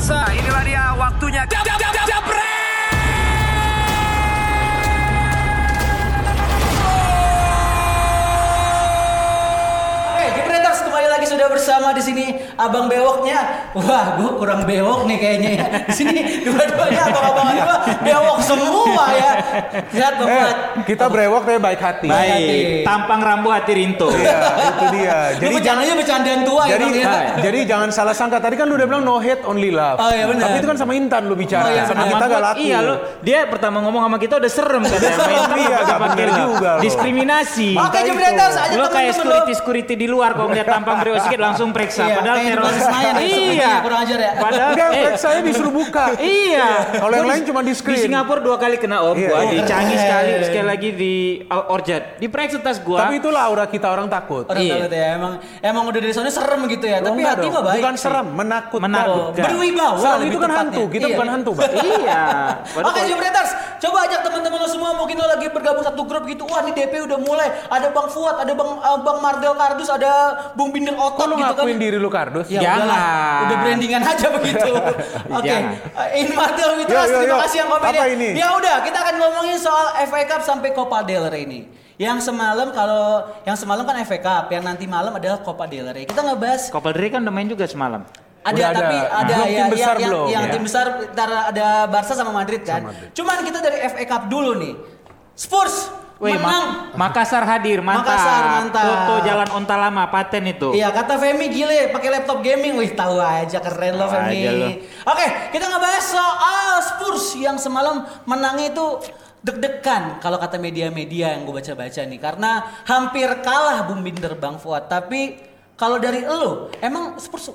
pemirsa, inilah dia waktunya. Jab, jab, jab, bersama di sini Abang Bewoknya. Wah, gue kurang bewok nih kayaknya ya. Di sini dua-duanya abang-abang gua bewok semua ya. Lihat Bang Eh, kita brewok tapi baik hati. hati. Baik, tampang rambu hati Rinto. Iya, itu dia. Lu Jadi jangan bercandanya bercandaan tua ya jadi, Bang ya. jadi jangan salah sangka. Tadi kan lu udah bilang no hate only love. Oh, iya, benar. Tapi itu kan sama Intan lu bicara. Oh, iya, sama kita gak laku. Iya lo, dia pertama ngomong sama kita udah serem katanya. Main Iya, gak bener juga. Diskriminasi. Oke, ajak Lo kayak teman-teman lo. security security di luar kalau ngeliat tampang beliau sedikit langsung periksa. Iya, Padahal kayak di teroris. Senayan ya, Iya. kurang ajar ya. Padahal Enggak, eh, saya disuruh buka. Iya. Kalau yang lain cuma di Di screen. Singapura dua kali kena om Iya. gua, di Oh, Changi keren. sekali, sekali lagi di Orchard. Di periksa tas gua. Tapi itulah aura kita orang takut. Orang Iya. takut ya, emang emang udah dari sana serem gitu ya. Tapi hati mah baik. Bukan serem, menakutkan. Menakutkan. Berwibawa lebih itu kan hantu, kita Iya. bukan hantu, Pak. iya. Oke Jepreters, coba ajak teman-teman lo semua mungkin lo lagi bergabung satu grup gitu. Wah ini DP udah mulai. Ada Bang Fuad, ada Bang uh, Bang Mardel Kardus, ada Bung Binder Otot gitu kan. ngakuin diri lu kardus? Ya Jangan. udahlah, udah brandingan aja begitu. Oke, Jangan. uh, ini Mardel Mitras, Yo, yo, terima kasih yang komen Apa ya. ini? Ya udah, kita akan ngomongin soal FA Cup sampai Copa del Rey ini. Yang semalam kalau yang semalam kan FA Cup, yang nanti malam adalah Copa del Rey. Kita ngebahas Copa del Rey kan udah main juga semalam. ada, Udah ada. tapi ada ya tim besar yang, belum, yang, yang ya. tim besar antara ada Barca sama Madrid kan. Cuman kita dari FA Cup dulu nih. Spurs Wih, menang. Ma- Makassar hadir, mantap. Makassar, mantap. Toto jalan onta lama, paten itu. Iya kata Femi gile pakai laptop gaming, wih tahu aja keren lo Femi. lo. Oke kita ngebahas soal Spurs yang semalam menangnya itu deg-degan kalau kata media-media yang gue baca-baca nih karena hampir kalah Bung Binder Bang Fuad tapi kalau dari lo emang Spurs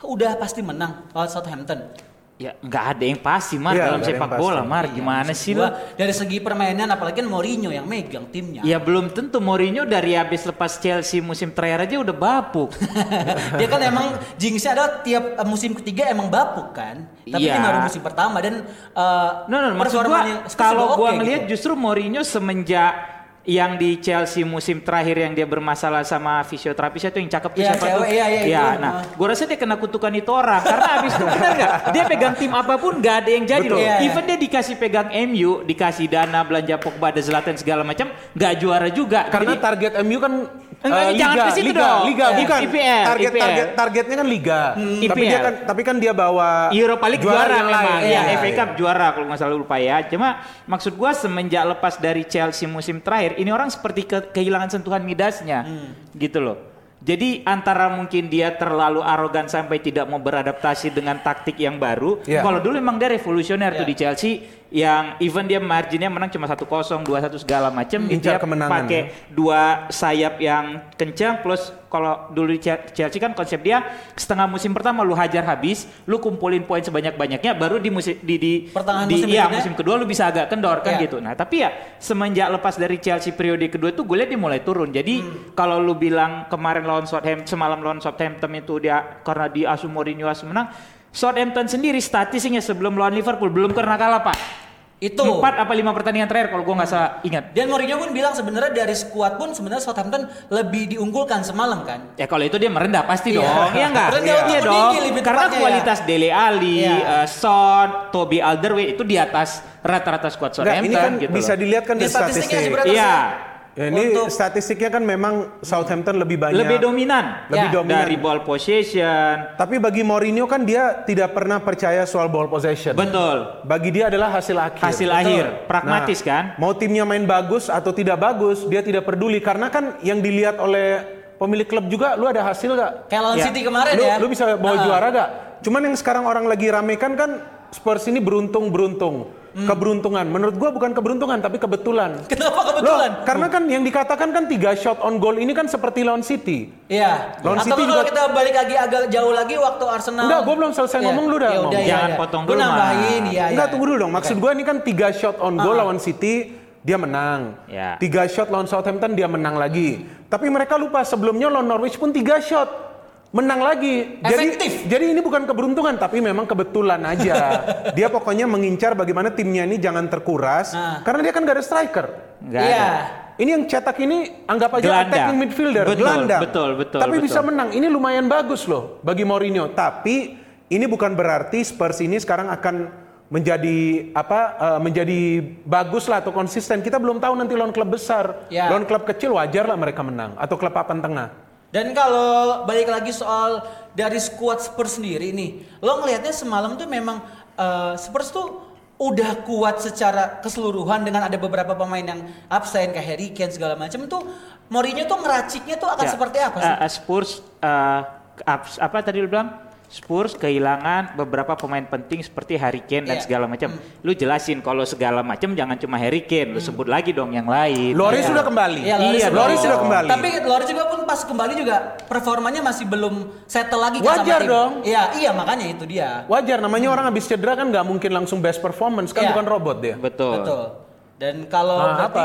udah pasti menang lawan Southampton. Ya, nggak ada yang pasti, Mar, Iya, dalam sepak bola, pasti. Mar. Gimana maksud sih lo? Dari segi permainan apalagi kan Mourinho yang megang timnya. Ya belum tentu Mourinho dari habis lepas Chelsea musim terakhir aja udah bapuk. dia kan emang jinxnya adalah tiap uh, musim ketiga emang bapuk kan. Tapi Iya. ini baru musim pertama dan uh, No, no, maksud gua kalau juga gua ngelihat gitu. justru Mourinho semenjak yang di Chelsea musim terakhir yang dia bermasalah sama fisioterapis itu yang cakep tuh Iya, siapa cewek, tuh? iya, iya, Ya, itu. nah, Ah. gua rasa dia kena kutukan itu orang karena abis itu benar nggak? Dia pegang tim apa pun nggak ada yang jadi Betul. loh. Iya, iya. Even dia dikasih pegang MU, dikasih dana belanja Pogba, ada Zlatan segala macam, nggak juara juga. Karena Jadi- target MU kan Enggak, eh, jangan ke situ liga, dong. liga, Eh, bukan. IPL, target IPL. target targetnya kan liga. Tapi IPL. dia kan tapi kan dia bawa Europa League juara, yang memang. lain. Ya, Iya, FA iya. Cup juara kalau nggak salah lupa ya. Cuma maksud gua semenjak lepas dari Chelsea musim terakhir, ini orang seperti ke- kehilangan sentuhan midasnya. Gitu loh. Jadi antara mungkin dia terlalu arogan sampai tidak mau beradaptasi dengan taktik yang baru. Iya. Kalau dulu emang dia revolusioner tuh Iya. di Chelsea yang even dia marginnya menang cuma 1-0, 2-1 segala macam gitu Incar dia pakai dua sayap yang kencang plus kalau dulu di Chel- Chelsea kan konsep dia setengah musim pertama lu hajar habis, lu kumpulin poin sebanyak-banyaknya baru di musim di di Pertengahan di, musim iya, berikutnya? musim kedua lu bisa agak kendor kan Iya. gitu. Nah, tapi ya semenjak lepas dari Chelsea periode kedua tuh gue lihat dia mulai turun. Jadi Hmm. kalau lu bilang kemarin lawan Southampton semalam lawan Southampton itu dia karena di asu Mourinho menang, Southampton sendiri statistiknya sebelum lawan Liverpool belum pernah kalah, Pak. Itu. Empat apa lima pertandingan terakhir kalau gue nggak salah ingat. Dan Mourinho pun bilang sebenarnya dari skuad pun sebenarnya Southampton lebih diunggulkan semalam kan. Ya kalau itu dia merendah pasti Iya. dong, iya enggak? Rendah Iya dong. Karena tepatnya ya. kualitas Dele Ali, Iya. eh, Son, Toby Alderweireld itu di atas rata-rata squad Enggak, Southampton ini kan gitu bisa loh. dilihat kan Di di statistiknya Iya. Ya, ini Untuk- statistiknya kan memang Southampton lebih banyak. Lebih dominan. Lebih Ya. dominan. Dari ball possession. Tapi bagi Mourinho kan dia tidak pernah percaya soal ball possession. Betul. Bagi dia adalah hasil akhir. Hasil akhir, pragmatis Nah, kan? Mau timnya main bagus atau tidak bagus, dia tidak peduli karena kan yang dilihat oleh pemilik klub juga, lu ada hasil gak? Kayak lawan Ya. City kemarin lu, ya. lu bisa bawa Nah. juara gak? Cuman yang sekarang orang lagi ramekan kan Spurs ini beruntung-beruntung. Hmm. Keberuntungan. Menurut gua bukan keberuntungan tapi kebetulan. Kenapa Loh, kebetulan? karena kan yang dikatakan kan tiga shot on goal ini kan seperti lawan City. Iya. Lawan Atau City kalau juga- kita balik lagi agak jauh lagi waktu Arsenal. Enggak, gua belum selesai Iya. ngomong, lu udah Ya ngomong. iya, Jangan iya. potong Gua dulu, nambahin, Mas. iya, Enggak, iya. tunggu dulu dong. Maksud gua ini kan tiga shot on goal Ah. lawan City, dia menang. Ya. Tiga shot lawan Southampton, dia menang lagi. Tapi mereka lupa sebelumnya lawan Norwich pun tiga shot. Menang lagi. Efektif. Jadi, jadi ini bukan keberuntungan, tapi memang kebetulan aja. dia pokoknya mengincar bagaimana timnya ini jangan terkuras. Ah. Karena dia kan gak ada striker. Nggak Iya. ada. Ini yang cetak ini anggap aja Gelandang. attacking midfielder, Betul, gelandang. betul, betul, Tapi betul. bisa menang. Ini lumayan bagus loh bagi Mourinho. Tapi ini bukan berarti Spurs ini sekarang akan menjadi apa eh, menjadi bagus lah atau konsisten. Kita belum tahu nanti lawan klub besar. Ya. Lawan klub kecil wajar lah mereka menang atau klub papan tengah. Dan kalau balik lagi soal dari skuad Spurs sendiri nih, lo ngelihatnya semalam tuh memang eh, Spurs tuh udah kuat secara keseluruhan dengan ada beberapa pemain yang absen kayak Harry Kane segala macam tuh Mourinho tuh ngeraciknya tuh akan Ya. seperti apa sih? Eh, eh, Spurs eh, aps- apa tadi lu bilang? Spurs kehilangan beberapa pemain penting seperti Harry Kane dan Iya. segala macam. Lu jelasin kalau segala macam jangan cuma Harry Kane, lu sebut lagi dong yang lain. Loris sudah kembali. Iya, Iya, Loris dong. sudah kembali. Tapi Loris juga pun pas kembali juga performanya masih belum settle lagi kan Wajar sama tim. dong. Iya, iya makanya itu dia. Wajar namanya orang habis cedera kan nggak mungkin langsung best performance kan Iya. bukan robot dia. Betul. Betul. Dan kalau Nah, berarti- apa?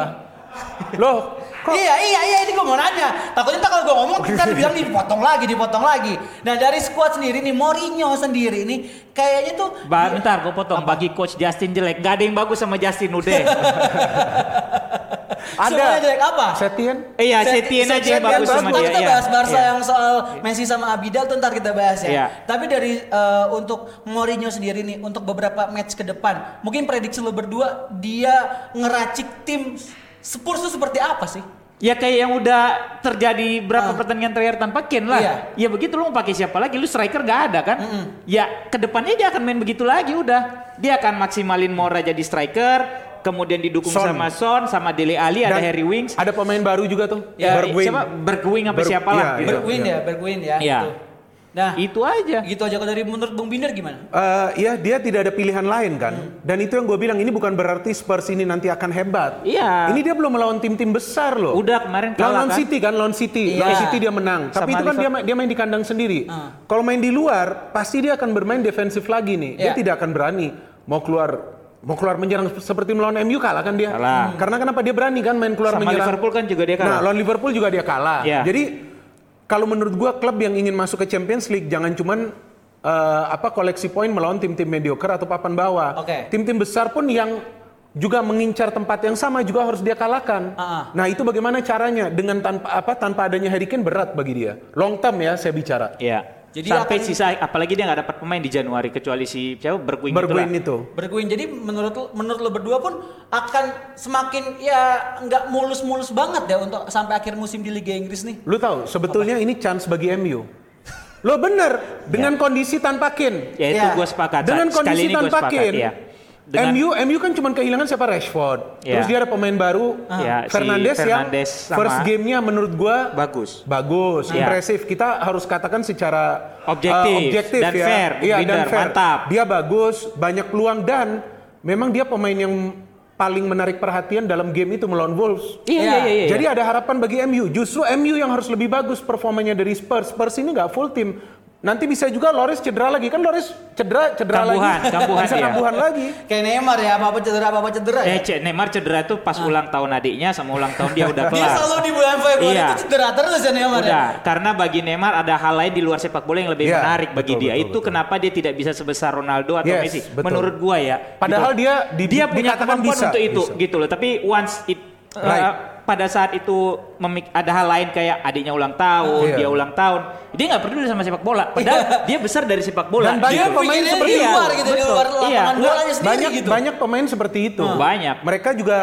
Loh, kok Iya iya iya ini gue mau nanya. Takutnya ntar kalau gue ngomong kita bilang nih dipotong lagi dipotong lagi. Nah dari squad sendiri nih Mourinho sendiri nih kayaknya tuh Ba- Bentar, gue potong. Bagi coach Justin jelek, gak ada yang bagus sama Justin udah. semuanya jelek apa? Setien? Eh, Iya, Set- Setien aja yang Setien bagus bagus. sama dia. kita iya. bahas Barca Iya. yang soal Messi sama Abidal tuh ntar kita bahas ya. Iya. Tapi dari eh, untuk Mourinho sendiri nih untuk beberapa match ke depan, mungkin prediksi lo berdua dia ngeracik tim Spurs tuh seperti apa sih? Ya kayak yang udah terjadi berapa Ah. pertandingan terakhir tanpa Kane lah. Iya. Ya begitu lu mau pakai siapa lagi? Lu striker gak ada kan? Ya ke depannya dia akan main begitu lagi udah. Dia akan maksimalin Mora jadi striker, kemudian didukung Son. sama Son, sama Dele Ali, ada Harry Wings. Ada pemain baru juga tuh. Ya, Bergwijn. siapa? Bergwing apa Ber- siapa lah iya, gitu. Bergwijn iya. ya, Bergwijn ya. Iya. gitu. Nah, Itu aja. gitu aja kalau dari menurut Bung Binder gimana? Eh, ya dia tidak ada pilihan lain kan. Dan itu yang gue bilang ini bukan berarti Spurs ini nanti akan hebat. Iya. Ini dia belum melawan tim-tim besar loh. Udah kemarin kalah Lawan kan? City kan, lawan City. Iya. Lawan City dia menang. Tapi Sama itu kan dia, dia main di kandang sendiri. Ah. Kalau main di luar, pasti dia akan bermain defensif lagi nih. Dia Iya. tidak akan berani mau keluar mau keluar menyerang seperti melawan MU kalah kan dia. Kalah. Karena kenapa dia berani kan main keluar Sama menyerang. Liverpool kan juga dia Nah, kalah. lawan Liverpool juga dia kalah. Iya. Jadi kalau menurut gua klub yang ingin masuk ke Champions League jangan cuman eh, apa koleksi poin melawan tim-tim mediocre atau papan bawah. Oke. Tim-tim besar pun yang juga mengincar tempat yang sama juga harus dia kalahkan. Ah, ah. Nah, itu bagaimana caranya? Dengan tanpa apa tanpa adanya Harry Kane berat bagi dia. Long term ya saya bicara. Iya. Jadi Sampai akan- sisa apalagi dia nggak dapat pemain di Januari kecuali si siapa Bergwing Bergwijn itulah. itu. Berguin jadi menurut lo, menurut lo berdua pun akan semakin ya nggak mulus-mulus banget ya untuk sampai akhir musim di Liga Inggris nih. Lu tahu, sebetulnya ini chance bagi MU. Lo bener, dengan kondisi tanpa Kane. Ya itu Iya. gue sepakat. Dengan Sekali kondisi tanpa sepakat, Kane, ya. Dengan- MU MU kan cuma kehilangan siapa Rashford. Iya. Terus dia ada pemain baru, Ya, si Fernandes, yang Fernandes sama- first gamenya menurut gua bagus. bagus, Iya. impresif. Kita harus katakan secara Objektif uh, objektif dan ya. fair, Iya, dan fair. mantap. Dia bagus, banyak peluang dan memang dia pemain yang paling menarik perhatian dalam game itu melawan Wolves. Iya, Iya. iya, iya. iya. Jadi ada harapan bagi MU. Justru MU yang harus lebih bagus performanya dari Spurs. Spurs ini nggak full tim. Nanti bisa juga Loris cedera lagi kan Loris cedera cedera Kambuhan, lagi. kambuhan bisa dia. kambuhan lagi. Kayak Neymar ya, apa-apa cedera, apa-apa cedera ya. Eh, Cek, Neymar cedera tuh pas ulang tahun adiknya sama ulang tahun dia udah Dia kelar. selalu di bulan Februari Iya. itu cedera terus ya Neymar ya. Udah, karena bagi Neymar ada hal lain di luar sepak bola yang lebih Iya, menarik bagi betul, dia. betul, itu betul. kenapa dia tidak bisa sebesar Ronaldo atau Yes, Messi. betul. Menurut gua ya. Padahal gitu. dia di, dia punya kemampuan bisa untuk itu bisa. gitu loh. Tapi once it uh, Right. pada saat itu memik- ada hal lain kayak adiknya ulang tahun, Iya. dia ulang tahun, dia nggak peduli sama sepak bola. Padahal dia besar dari sepak bola. Dan banyak Dia pemain pikirnya seperti itu. luar gitu, di luar Iya. lapangan bolanya sendiri banyak gitu. banyak pemain seperti itu. Banyak. Mereka juga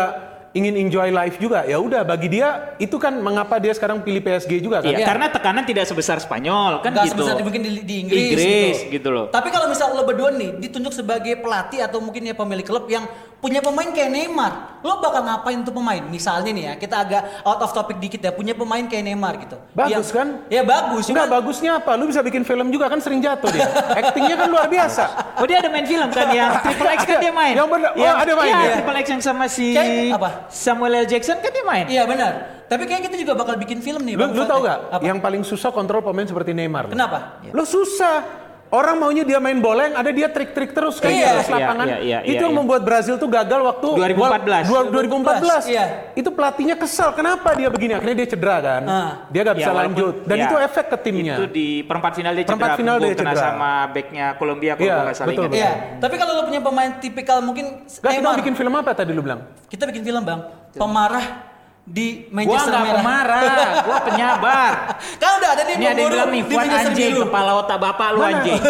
ingin enjoy life juga. Ya udah bagi dia itu kan mengapa dia sekarang pilih PSG juga kan. Iya, Iya. karena tekanan tidak sebesar Spanyol kan Nggak gitu. sebesar mungkin di, di Inggris, Inggris, gitu loh. Tapi kalau misal lo berdua nih ditunjuk sebagai pelatih atau mungkin ya pemilik klub yang punya pemain kayak Neymar, lo bakal ngapain tuh pemain? Misalnya nih ya, kita agak out of topic dikit ya, punya pemain kayak Neymar gitu. Bagus Yang- kan? Ya bagus. Enggak cuman- bagusnya apa? Lu bisa bikin film juga kan sering jatuh dia. Actingnya kan luar biasa. Oh dia ada main film kan yang Triple X kan dia main. Yang bener- oh, ada main Iya, dia. Triple X yang sama si Kayak apa? Samuel L. Jackson kan dia main. Iya benar. Tapi kayaknya kita juga bakal bikin film nih. Lu, Bang lu tau ya. gak? Apa? Yang paling susah kontrol pemain seperti Neymar. Kenapa? Lo susah. Orang maunya dia main bola yang ada dia trik-trik terus kayak Iya. di atas lapangan. iya, iya, itu iya, yang iya. membuat Brazil tuh gagal waktu 2014. Dua- 2014. Iya. Itu pelatihnya kesal. Kenapa dia begini? Akhirnya dia cedera kan. Ah. Dia gak bisa walaupun- lanjut. Dan ya, itu efek ke timnya. Itu di perempat final dia Perempat cedera. final dia cedera. sama backnya Kolombia kalau Iya, nggak salah betul. Iya. Tapi kalau lo punya pemain tipikal mungkin Gak kita bikin film apa tadi lu bilang? Kita bikin film bang. Pemarah di Gua Manchester nggak Merah. pemarah, gua penyabar. kan udah ada nih Ini ada yang bilang nih, di Fuad anjing, biru. kepala otak bapak lu anjing.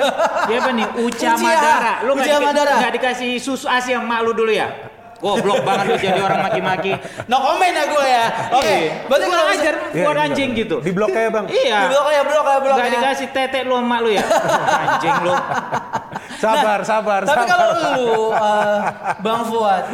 Siapa nih? Uca. Madara. Lu nggak Madara. dikasih susu asi yang mak lu dulu ya? Goblok banget lu jadi orang maki-maki. No comment ya gue ya. Oke. Iya. Berarti Gua kalau ajar Iya, Fuad iya. anjing gitu. Di blok ya bang. Iya. blok ya blok ya blok Nggak ya. dikasih tete lu sama lu ya? anjing lu. Sabar, sabar, Nah, Tapi sabar. kalau lu uh, Bang Fuad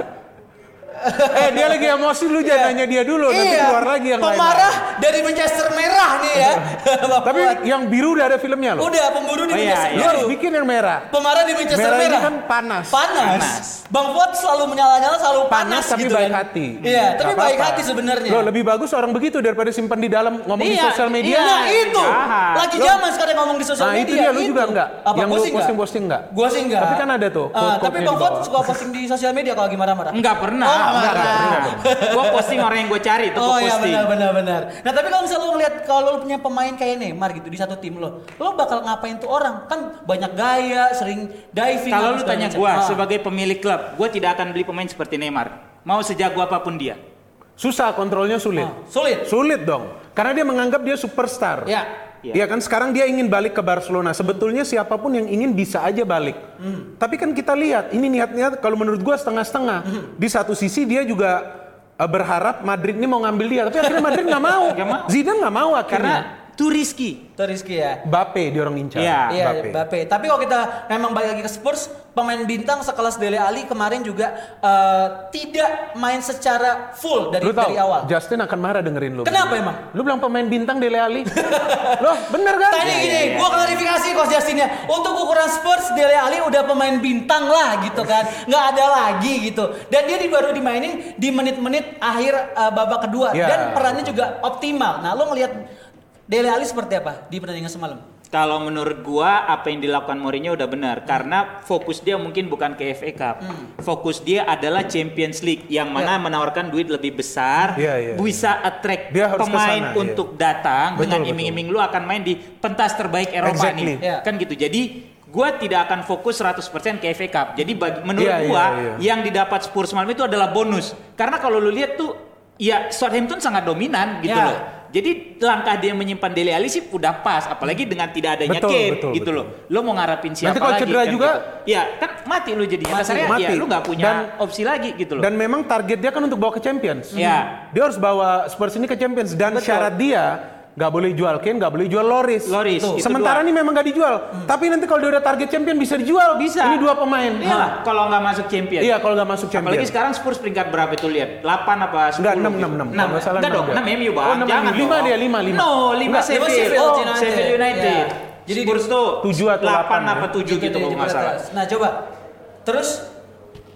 eh dia lagi emosi lu jangan nanya dia dulu, nanti iya, keluar lagi yang lain. pemarah dari Manchester Merah nih ya. Tapi yang biru udah ada filmnya loh. udah pemburu di Oh, iya, Manchester Lu Biru. harus bikin yang merah. Pemarah di Manchester Merah Merah. ini kan panas. Panas. Panas. Bang Fuad selalu menyala-nyala selalu panas, Panas tapi gitu baik kan. hati. Iya, tapi baik apa-apa. hati sebenarnya. Loh, lebih bagus orang begitu daripada simpan di dalam ngomong di Iya, sosial media. iya. Nah itu, Jahat. lagi Lo- zaman sekarang ngomong di sosial Nah, media. itu dia, lu juga enggak? Apa Yang lu posting-posting enggak? Gua sih enggak. Tapi kan ada tuh, Ah, tapi di Bang Fuad suka posting di sosial media kalau lagi marah-marah. Enggak pernah. Oh, nggak Enggak. Gua posting orang yang gue cari itu Oh gua iya posting. benar benar benar. Nah tapi kalau misalnya lo ngeliat kalau lo punya pemain kayak Neymar gitu di satu tim lo, lo bakal ngapain tuh orang? Kan banyak gaya, sering diving. Kalau segala tanya gua Ah. sebagai pemilik klub, gua tidak akan beli pemain seperti Neymar. Mau sejago apa pun dia. Susah kontrolnya sulit. Ah, sulit. Sulit dong. Karena dia menganggap dia superstar. Ya. Iya kan sekarang dia ingin balik ke Barcelona. Sebetulnya siapa pun yang ingin bisa aja balik. Hmm. Tapi kan kita lihat ini niatnya kalau menurut gua setengah-setengah. Hmm. Di satu sisi dia juga eh, berharap Madrid ini mau ngambil dia, tapi akhirnya Madrid nggak mau. Mau. Zidane nggak mau Karena too risky. Itu Rizky ya. Bape dia orang incar. Iya. Iya, Mbappe. Mbappe. Tapi kalau kita memang balik lagi ke Spurs, pemain bintang sekelas Dele Alli kemarin juga eh, tidak main secara full dari Lu tahu, dari awal. Justin akan marah dengerin lu. Kenapa emang? Lu bilang pemain bintang Dele Alli. Loh, bener kan? Tadi Iya, gini, iya. gua klarifikasi Coach Justinnya. Untuk ukuran Spurs, Dele Alli udah pemain bintang lah gitu kan. Nggak ada lagi gitu. Dan dia di- baru dimainin di menit-menit akhir eh, babak kedua. Iya. Dan perannya juga optimal. Nah, lo ngelihat Dele Alli seperti apa di pertandingan semalam? Kalau menurut gua apa yang dilakukan Mourinho udah benar karena fokus dia mungkin bukan ke FA Cup. Fokus dia adalah Champions League yang mana menawarkan duit lebih besar, Iya, iya, bisa attract Dia pemain ke sana, iya. untuk datang Betul, dengan iming-iming lu akan main di pentas terbaik Eropa Exactly. nih. Iya. Kan gitu. Jadi gua tidak akan fokus 100% ke FA Cup. Jadi bagi, menurut iya, gua iya. yang didapat Spurs malam itu adalah bonus. Karena kalau lu lihat tuh ya Southampton sangat dominan gitu Ya. loh. Jadi langkah dia menyimpan Dele Alli sih udah pas, apalagi dengan tidak adanya Betul, Kane betul, gitu betul. loh. Lo mau ngarapin siapa Nanti kalau lagi? cedera kan juga- gitu. Ya kan mati lu jadi. Mati, Kasarnya mati. ya lu nggak punya Dan- opsi lagi gitu loh. Dan memang target dia kan untuk bawa ke Champions. Ya. Dia harus bawa Spurs ini ke Champions dan Betul. syarat dia nggak boleh jual Kane, nggak boleh jual Loris. Loris, Tuh. Sementara ini memang nggak dijual. Tapi nanti kalau dia udah target champion bisa dijual. Bisa. Ini dua pemain. Iyalah, kalau nggak masuk champion. Iya, kalau nggak masuk champion. Apalagi sekarang Spurs peringkat berapa itu lihat? 8 apa 10? Enggak, 6, gitu. 6, 6. Enam. Kalau salah Enggak enam dong, dia. 6 MU bang. Oh, enam Jangan MU. Lima dong. dia, lima, lima. No, 5 Enggak, lima Sheffield. Oh. Sheffield United. Iya. Jadi Spurs tuh Tujuh atau 8 delapan apa ya. 7 gitu kalau nggak salah. Nah coba, terus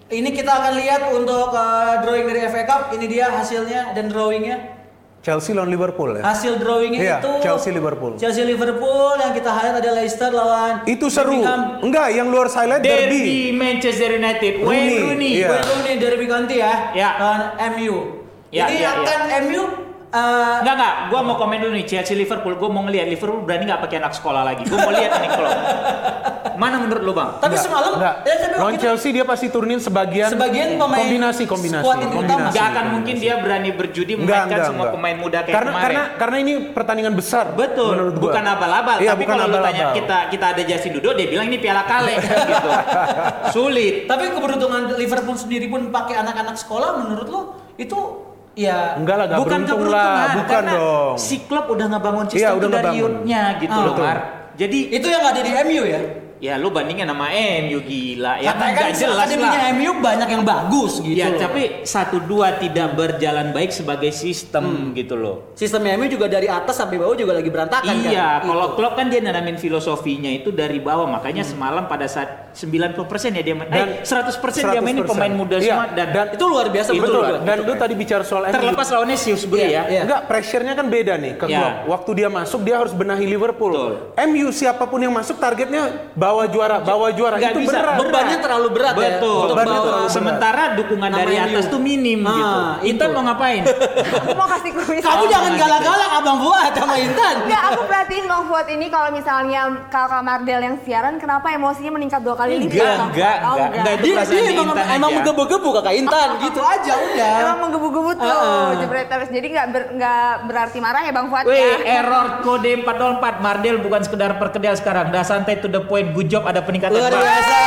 ini kita akan lihat untuk eh, drawing dari FA Cup. Ini dia hasilnya dan drawingnya. Chelsea lawan Liverpool ya. Hasil drawingnya Iya, itu Chelsea Liverpool. Chelsea Liverpool yang kita highlight ada Leicester lawan Itu seru. Birmingham. Enggak, yang luar highlight derby. Derby Manchester United. Wayne Rooney. Iya. Wayne Rooney derby ganti ya. Ya. Lawan MU. Ya, Ini ya, akan MU eh, Enggak enggak, gua mau komen dulu nih Chelsea Liverpool. Gua mau ngelihat Liverpool berani nggak pakai anak sekolah lagi. Gua mau lihat nih kalau mana menurut lu bang? tapi Enggak, semalam enggak. ya, tapi Lawan Chelsea dia pasti turunin sebagian sebagian pemain kombinasi kombinasi utama. kombinasi. Nggak akan mungkin dia berani berjudi Enggak, memainkan enggak, semua enggak. pemain muda kayak karena, kemarin. Karena karena ini pertandingan besar. Betul, menurut gua. bukan abal-abal. Iya, tapi bukan kalau lu tanya kita kita ada Justin Dudo, dia bilang ini piala kale gitu. Sulit. Tapi keberuntungan Liverpool sendiri pun pakai anak-anak sekolah menurut lo itu ya Enggak lah, gak bukan beruntung lah, bukan dong. si klub udah ngebangun sistem Iya, itu udah dari youth-nya gitu loh. Mar. Jadi itu yang ada di MU ya. ya lu bandingin sama MU gila ya Katanya kan kan nggak jelas lah. MU banyak yang bagus gitu Ya, loh. tapi satu dua tidak berjalan baik sebagai sistem gitu loh. sistem MU juga dari atas sampai bawah juga lagi berantakan kan. Iya, kalau Itu. klub kan dia nanamin filosofinya itu dari bawah, makanya semalam pada saat 90% ya dia main, Dan eh 100%, dia mainin 100%. pemain muda Iya, semua dan, dan- itu luar biasa Itu betul. Betul. Dan lu tadi bicara soal MU. terlepas lawannya Shrewsbury Iya, ya. iya. Enggak, pressure-nya kan beda nih ke Iya. Waktu dia masuk dia harus benahi Liverpool. Betul. MU siapa pun yang masuk targetnya bawa juara, bawa juara Nggak itu bisa. berat. Bebannya terlalu berat ya. Betul. untuk Bebannya bawa. terlalu berat. Sementara dukungan Nama dari MU. atas tuh minim Ah, gitu. itu. Intan mau ngapain? Aku mau kasih kuis. Kamu jangan galak-galak Abang Fuad sama Intan. Enggak, aku perhatiin Bang Fuad ini kalau misalnya kakak Mardel yang siaran, kenapa emosinya meningkat dua kali lipat? Enggak, enggak? Oh, enggak, enggak. Dia, dia di emang, emang menggebu-gebu kakak Intan gitu aja udah. Emang menggebu-gebu tuh, Ah. jebret terus. Jadi nggak ber- nggak berarti marah ya Bang Fuad Wih, ya? error kode 404 Mardel bukan sekedar perkedel sekarang. Dah santai to the point, good job ada peningkatan. Luar biasa.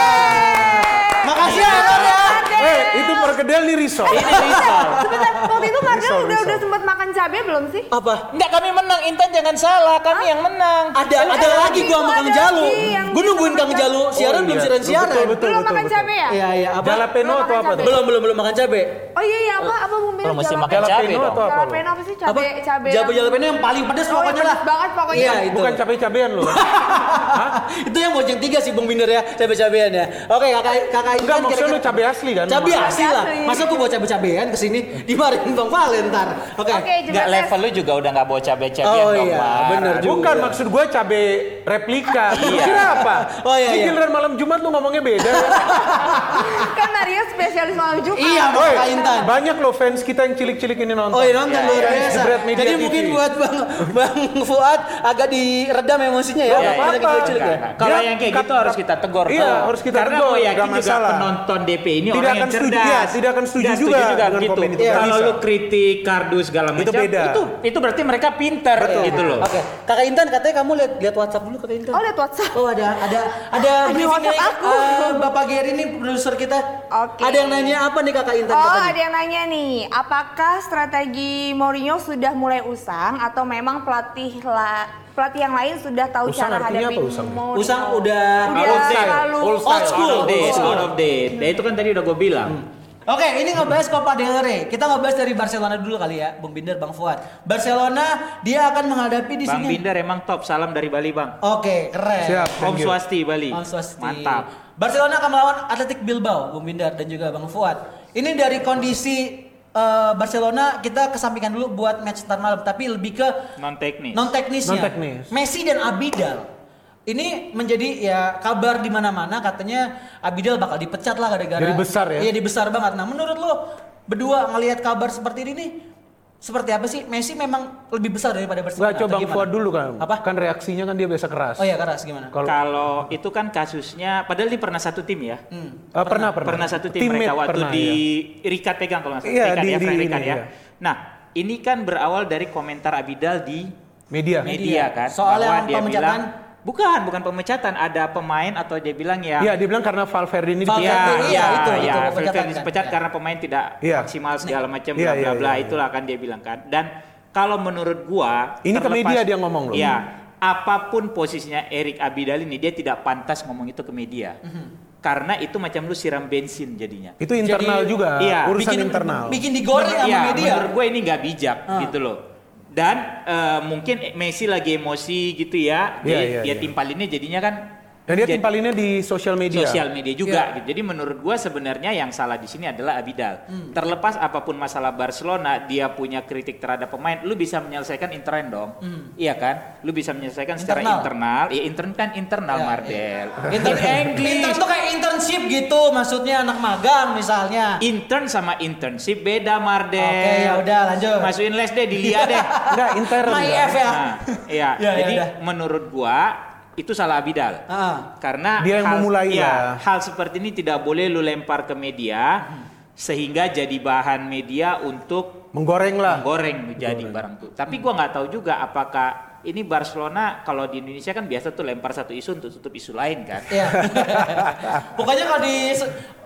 Makasih ya Error ya. Eh, itu perkedel nih risol. Ini risol. Sebentar, waktu itu Mardel Risau, udah risau. udah sempat makan cabai belum sih? Apa? Enggak, kami menang. Intan jangan salah, kami yang menang. Ada ada, Ada lagi lagi, gua sama Kang Jalu. Gua nungguin Kang Jalu siaran belum iya. siaran siaran. Betul, betul, belum betul, makan betul. cabai ya? Iya iya apa? Jalapeno Belum atau apa cabai. Belum belum belum makan cabe. Oh iya iya apa apa Bill? Kalau masih makan Jalapeno. cabai atau apa? Jalapeno apa sih cabai cabai? Yang- jalapeno yang paling pedas Oh, pokoknya lah. banget pokoknya. Iya itu. Bukan cabai-cabean loh. itu yang bojeng tiga sih Bung Binder ya, cabe-cabean ya. Oke, kakak kakak Intan Enggak, maksudnya lu cabai asli kan? Cabe asli lah. Masa gua bawa cabe-cabean ke sini dimarahin Bang Valen ntar. Oke. Oke, Enggak jebret level lu juga udah enggak bawa cabai-cabean Oh dong, iya, Mar. bener juga. Bukan maksud gue cabai replika. Lu kira apa? Oh, iya, Di iya. giliran malam Jumat lu ngomongnya beda. kan Maria spesialis malam Jumat. Iya, Intan. banyak loh fans kita yang cilik-cilik ini nonton. Oh iya nonton Iya, luar iya. biasa. Jadi mungkin buat Bang Bang Fuad agak diredam emosinya ya. Apa-apa. ya. Enggak, enggak. Kalau yang kayak gitu harus kita tegur. Iya, tuh. harus kita Karena tegur, gue yakin juga penonton DP ini Tidak orang akan yang setuju, cerdas. iya, tidak akan setuju juga dengan gitu. komen itu. Kalau lu kritik kardus segala Itu macam, beda. itu itu berarti mereka pintar gitu loh. Oke, Kakak Intan katanya kamu lihat lihat WhatsApp dulu Kakak Intan. Oh lihat WhatsApp. Oh ada ada ada briefing WhatsApp aku. eh, Bapak Gary ini produser kita. Oke. Ada yang nanya apa nih Kakak Intan Oh ada yang nanya nih, apakah strategi Mourinho sudah mulai usang atau memang pelatih la, pelatih yang lain sudah tahu Usang cara hadapi apa usang? Mourinho? Usang udah udah Out of date. terlalu Old Old school. Out of date, Old school. out of date. Nah, itu kan tadi udah gue bilang. Oke, ini ngebahas Copa del Rey. Kita ngebahas dari Barcelona dulu kali ya, Bung Binder, Bang Fuad. Barcelona dia akan menghadapi di Bang sini. Binder emang top. Salam dari Bali, Bang. Oke, keren. Siap. Om. Swasti Bali. Om Swasti. Mantap. Barcelona akan melawan Athletic Bilbao, Bung Bindar dan juga Bang Fuad. Ini dari kondisi eh, Barcelona kita kesampingkan dulu buat match ntar malam, tapi lebih ke Non teknis. non teknisnya. Non-teknis. Messi dan Abidal. Ini menjadi ya kabar di mana-mana katanya Abidal bakal dipecat lah gara-gara Jadi besar ya? Iya, di besar banget. Nah, menurut lo berdua ngelihat kabar seperti ini nih seperti apa sih? Messi memang lebih besar daripada Barcelona. Enggak, coba Bang? Fuad dulu kan. Apa? Kan reaksinya kan dia biasa keras. Oh iya, keras gimana? Kalau Kalau itu kan kasusnya, padahal dia pernah satu tim ya. Hmm. Eh, pernah, pernah. Pernah satu tim Teammate mereka waktu pernah, di ya. Rika pegang kalau nggak salah. Iya, di- ya, di Frank ini, Rika ya. iya. Nah, ini kan berawal dari komentar Abidal di media. media kan. Soal bahwa yang dia bilang, bukan, bukan pemecatan. Ada pemain atau dia bilang ya. Iya, dia bilang karena Valverde ini Valverde, dipecat. iya, ya, itu, ya, itu pemecatan Valverde kan. dipecat Iya. karena pemain tidak Iya. maksimal segala macam Iya, bla iya, bla bla iya, itulah kan dia bilang kan. Dan kalau menurut gua Ini ke media dia ngomong loh. Iya. Apa pun posisinya Erik Abidal ini dia tidak pantas ngomong itu ke media. Karena itu macam lu siram bensin jadinya. Itu internal Jadi, juga, iya, urusan bikin, internal. Bikin digoreng sama Iya, media. menurut gue ini nggak bijak Ah. gitu loh. Dan eh, mungkin Messi lagi emosi gitu ya, Iya, dia, iya, dia iya. timpalinnya jadinya kan Dan dia jadi- timpalinnya di sosial media. sosial media juga Iya. gitu. Jadi menurut gua sebenarnya yang salah di sini adalah Abidal. Hmm. Terlepas apa pun masalah Barcelona, dia punya kritik terhadap pemain, lu bisa menyelesaikan intern dong. Iya kan? Lu bisa menyelesaikan secara Hmm. Internal. internal. Ya intern kan internal Ya, Mardel. Intern, English. intern tuh kayak internship gitu, maksudnya anak magang misalnya. Intern sama internship beda Mardel. Oke, ya udah lanjut. Masukin les deh, dilihat deh. Enggak, intern. My. F ya. Nah, iya. Ya, ya Jadi udah. menurut gua itu salah Abidal. Ah. Karena Dia yang hal, memulai ya, lah. hal seperti ini tidak boleh lu lempar ke media sehingga jadi bahan media untuk Menggoreng lah. menggoreng jadi barang tuh. Tapi gua nggak tahu juga apakah ini Barcelona kalau di Indonesia kan biasa tuh lempar satu isu untuk tutup isu lain kan. Iya. Pokoknya kalau di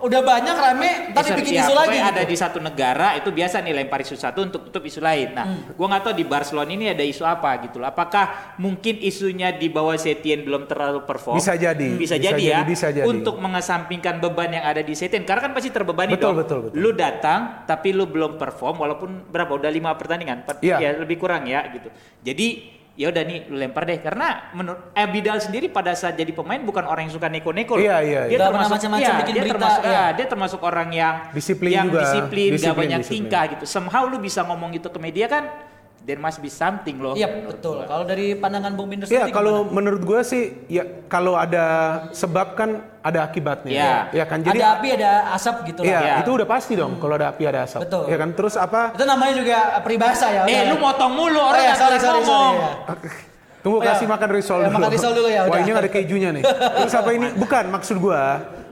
udah banyak rame, tadi Isu- bikin ya, isu lagi. ada gitu. di satu negara itu biasa nih lempar isu satu untuk tutup isu lain. Nah, Hmm. gua nggak tahu di Barcelona ini ada isu apa gitu loh. Apakah mungkin isunya di bawah Setien belum terlalu perform? Bisa jadi. Bisa, Bisa jadi ya. bisa jadi. Untuk mengesampingkan beban yang ada di Setien karena kan pasti terbebani Betul, dong. betul, betul. Lu datang tapi lu belum perform walaupun berapa udah lima pertandingan, Empat- Iya. ya lebih kurang ya gitu. Jadi ya udah nih lu lempar deh karena menurut Abidal sendiri pada saat jadi pemain bukan orang yang suka neko-neko loh. Iya, iya, Dia iya. Termasuk macam-macam iya, bikin dia berita, termasuk iya. ah, dia termasuk orang yang Disiplin yang juga. disiplin, gak Disiplin, banyak disiplin. tingkah gitu. Somehow lu bisa ngomong itu ke media kan there must be something loh. Iya betul. Kalau dari pandangan Bung Binder Iya, kalau gimana? menurut gue sih, ya kalau ada sebab kan ada akibatnya. Iya. Ya kan, jadi ada api ada asap gitu Iya, lah. Ya. itu udah pasti dong kalau ada api ada asap. Betul. Ya kan, terus apa? Itu namanya juga peribahasa ya. Eh, udah. lu motong mulu Oh orang ya, nggak sorry, sorry, ngomong. sorry, ya. Tunggu Oh, ya. kasih makan risol Ya, dulu. makan risol dulu ya, Wah, ini ada kejunya nih. Terus apa ini? Bukan, maksud gua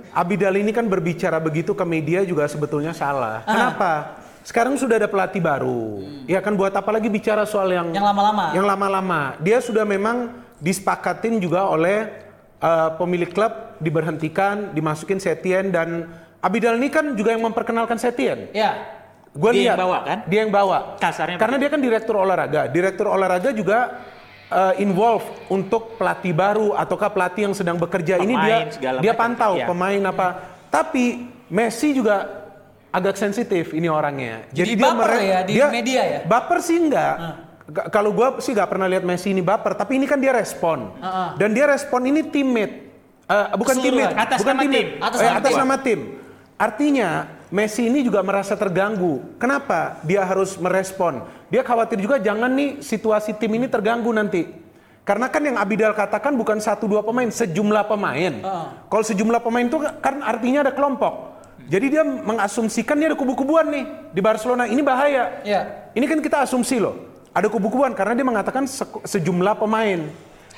Abidal ini kan berbicara begitu ke media juga sebetulnya salah. Kenapa? Sekarang sudah ada pelatih baru. Ya kan buat apa lagi bicara soal yang Yang lama-lama. Yang lama-lama. Dia sudah memang disepakatin juga oleh uh, pemilik klub diberhentikan, dimasukin Setien dan Abidal ini kan juga yang memperkenalkan Setien. Ya. Gua Dia yang lihat bawa, kan? Dia yang bawa. Kasarnya Karena dia kan direktur olahraga. Direktur olahraga juga uh, involve untuk pelatih baru ataukah pelatih yang sedang bekerja ini dia Pemain, segala dia macam. pantau Iya. pemain apa. Tapi Messi juga agak sensitif ini orangnya. Jadi baper mere- ya di media ya? Baper sih enggak. Ga- Kalau gua sih nggak pernah lihat Messi ini baper, tapi ini kan dia respon. Heeh. Dan dia respon ini teammate. Eh, bukan Keseluruhan. teammate, Atas bukan nama teammate. tim. Atas Eh, atas tim. nama tim. Artinya Messi ini juga merasa terganggu. Kenapa? Dia harus merespon. Dia khawatir juga jangan nih situasi tim ini terganggu nanti. Karena kan yang Abidal katakan bukan satu dua pemain, sejumlah pemain. Kalau sejumlah pemain itu kan artinya ada kelompok. Jadi dia mengasumsikan dia ada kubu-kubuan nih di Barcelona. Ini bahaya. Iya. Ini kan kita asumsi loh. Ada kubu-kubuan karena dia mengatakan se- sejumlah pemain.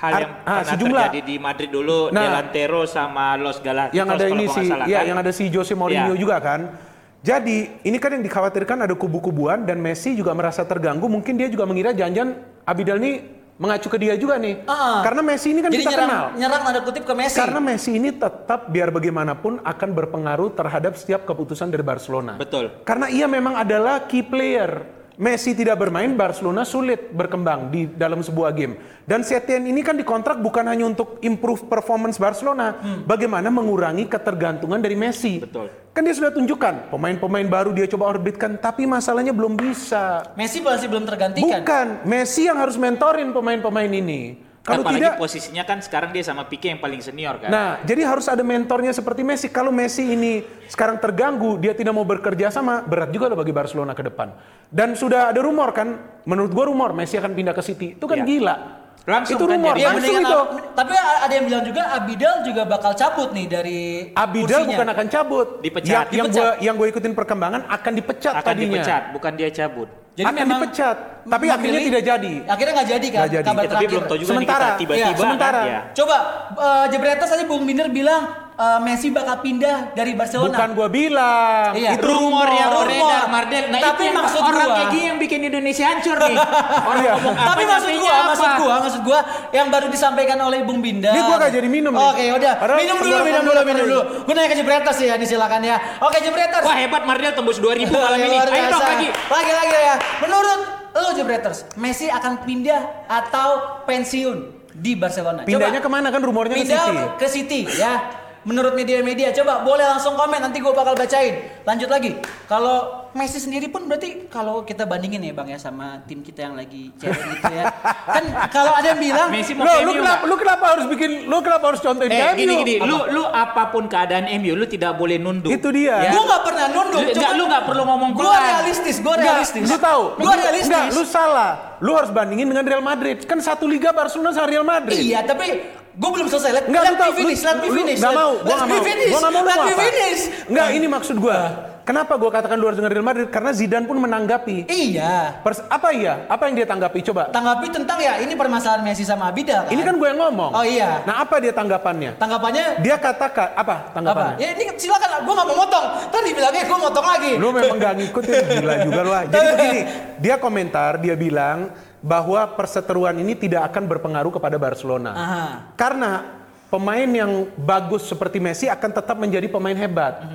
Hal yang Ar- ah, pernah terjadi di Madrid dulu, Nah. Delantero sama Los Galacticos yang ada ini salah, ya kan? yang ada si Jose Mourinho Iya. juga kan. Jadi ini kan yang dikhawatirkan ada kubu-kubuan dan Messi juga merasa terganggu. Mungkin dia juga mengira jangan Abidal ini mengacu ke dia juga nih. Ah. Karena Messi ini kan Jadi kita nyerang, kenal. nyerang tanda kutip ke Messi. Karena Messi ini tetap biar bagaimanapun akan berpengaruh terhadap setiap keputusan dari Barcelona. Betul. Karena ia memang adalah key player. Messi tidak bermain, Barcelona sulit berkembang di dalam sebuah game. Dan Setien ini kan dikontrak bukan hanya untuk improve performance Barcelona, bagaimana mengurangi ketergantungan dari Messi. Betul. Kan dia sudah tunjukkan pemain-pemain baru dia coba orbitkan, tapi masalahnya belum bisa. Messi masih belum tergantikan. Bukan, Messi yang harus mentorin pemain-pemain ini. Kalau Apalagi tidak, posisinya kan sekarang dia sama Pique yang paling senior kan. Nah, jadi harus ada mentornya seperti Messi. Kalau Messi ini sekarang terganggu, dia tidak mau bekerja sama, berat juga loh bagi Barcelona ke depan. Dan sudah ada rumor kan, menurut gua rumor Messi akan pindah ke City. Itu kan Iya. gila. Langsung itu kan rumor, jadi. Langsung itu. Tapi ada yang bilang juga Abidal juga bakal cabut nih dari Abidal kursinya. bukan akan cabut. Dipecat. Yang, yang gua yang gua ikutin perkembangan akan dipecat akan tadinya. dipecat, bukan dia cabut. Jadi akan memang dipecat. Tapi memilih- akhirnya tidak jadi. Akhirnya nggak jadi kan? Nggak jadi. Kabar Ya, tapi terakhir. belum tahu juga Sementara, nih kita tiba-tiba iya, sementara. kan. Ya. Coba uh, Jebretas tadi Bung Binder bilang uh, Messi bakal pindah dari Barcelona. Bukan gua bilang. Iya. Itu rumor yang rumor. beredar Mardel. Nah Tapi itu yang maksud orang gua- kayak gini yang bikin Indonesia hancur nih. Orang Iya. ngomong apa Tapi maksud apa? maksud gua, maksud gua yang baru disampaikan oleh Bung Binder. Ini gua nggak jadi minum nih. Oke, udah. Minum dulu, minum dulu, minum dulu. Gua nanya ke Jebretas ya, nih silakan ya. Oke, Jebretas. Wah hebat Mardel tembus 2000 malam ini. Ayo dong lagi. Lagi lagi ya. Menurut lo Jebreters, Messi akan pindah atau pensiun di Barcelona? Pindahnya Coba. ke mana kan rumornya ke Pindah City. ke City ya. Menurut media-media, coba boleh langsung komen nanti gue bakal bacain. Lanjut lagi. Kalau Messi sendiri pun berarti kalau kita bandingin ya bang ya sama tim kita yang lagi cewek gitu ya. kan kalau ada yang bilang Messi mau lu, MU kenapa, lu kenapa harus bikin, lu kenapa harus contohin Eh MU? gini gini, lu lu apa pun keadaan MU lu tidak boleh nunduk. Itu dia. Ya. gue nggak pernah nunduk. Lu- nggak, lu nggak perlu ngomong Gue realistis, gue Enggak, realistis. lu tahu? Gue Lu- realistis. Enggak, lu salah. Lu harus bandingin dengan Real Madrid. Kan satu liga Barcelona sama Real Madrid. Iya, tapi gue belum selesai. Let, Enggak, let me finish, let me finish. Nggak let- mau, nggak me mau. finish. Gua nggak mau let mau me apa. finish. Enggak, ini maksud gua. Kenapa gua katakan lu harus dengan Real Madrid? Karena Zidane pun menanggapi. Iya. Pers- apa iya? Apa yang dia tanggapi? Coba. Tanggapi tentang ya ini permasalahan Messi sama Abidal kan. Ini kan gue yang ngomong. Oh iya. Nah, apa dia tanggapannya? Tanggapannya Dia katakan apa apa? tanggapannya? Ya ini silakan, gue nggak mau motong. Tadi bilangnya gue motong lagi. Lu memang gak ngikutin gila juga lu. Jadi begini, dia komentar, dia bilang bahwa perseteruan ini tidak akan berpengaruh kepada Barcelona. Aha. Karena pemain yang bagus seperti Messi akan tetap menjadi pemain hebat.